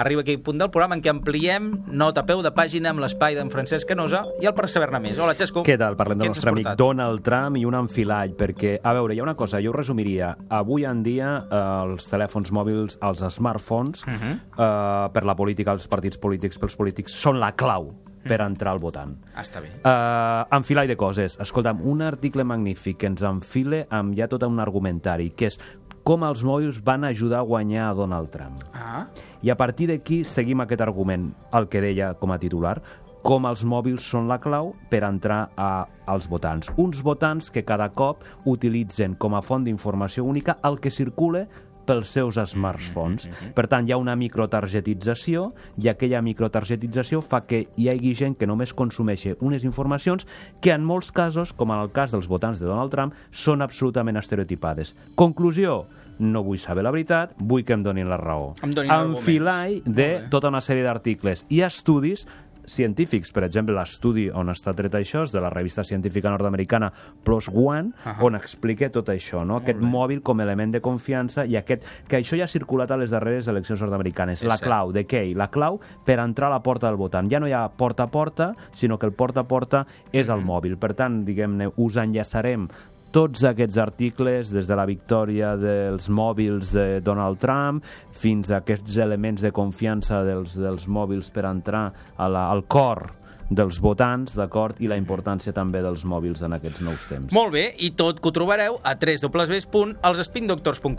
arriba aquell punt del programa en què ampliem nota a peu de pàgina amb l'espai d'en Francesc Canosa i el per saber-ne més. Hola, Xesco. Què tal? Parlem del nostre amic? Donald Trump i un enfilall, perquè, a veure, hi ha una cosa, jo ho resumiria. Avui en dia eh, els telèfons mòbils, els smartphones, uh Mhm. -huh. eh, per la política, els partits polítics, pels polítics, són la clau per entrar al votant. Ah, està bé. Uh, enfilall de coses. Escolta'm, un article magnífic que ens enfile amb ja tot un argumentari, que és com els mòbils van ajudar a guanyar a Donald Trump. Ah, I a partir d'aquí seguim aquest argument, el que deia com a titular, com els mòbils són la clau per entrar a, als votants. Uns votants que cada cop utilitzen com a font d'informació única el que circula pels seus smartphones. Per tant, hi ha una microtargetització i aquella microtargetització fa que hi hagi gent que només consumeixi unes informacions que en molts casos, com en el cas dels votants de Donald Trump, són absolutament estereotipades. Conclusió, no vull saber la veritat, vull que em donin la raó. Em donin. Enfilall de tota una sèrie d'articles i estudis científics, per exemple, l'estudi on està tret això és de la revista científica nord-americana Plus One, uh -huh. on explica tot això, no? aquest mòbil com a element de confiança i aquest, que això ja ha circulat a les darreres eleccions nord-americanes. La cert. clau de què? La clau per entrar a la porta del votant. Ja no hi ha porta a porta, sinó que el porta a porta és el mòbil. Per tant, diguem-ne, us enllaçarem tots aquests articles, des de la victòria dels mòbils de Donald Trump fins a aquests elements de confiança dels, dels mòbils per entrar a la, al cor dels votants, d'acord, i la importància també dels mòbils en aquests nous temps. molt bé, i tot que ho trobareu a www.elsspindoctors.cat.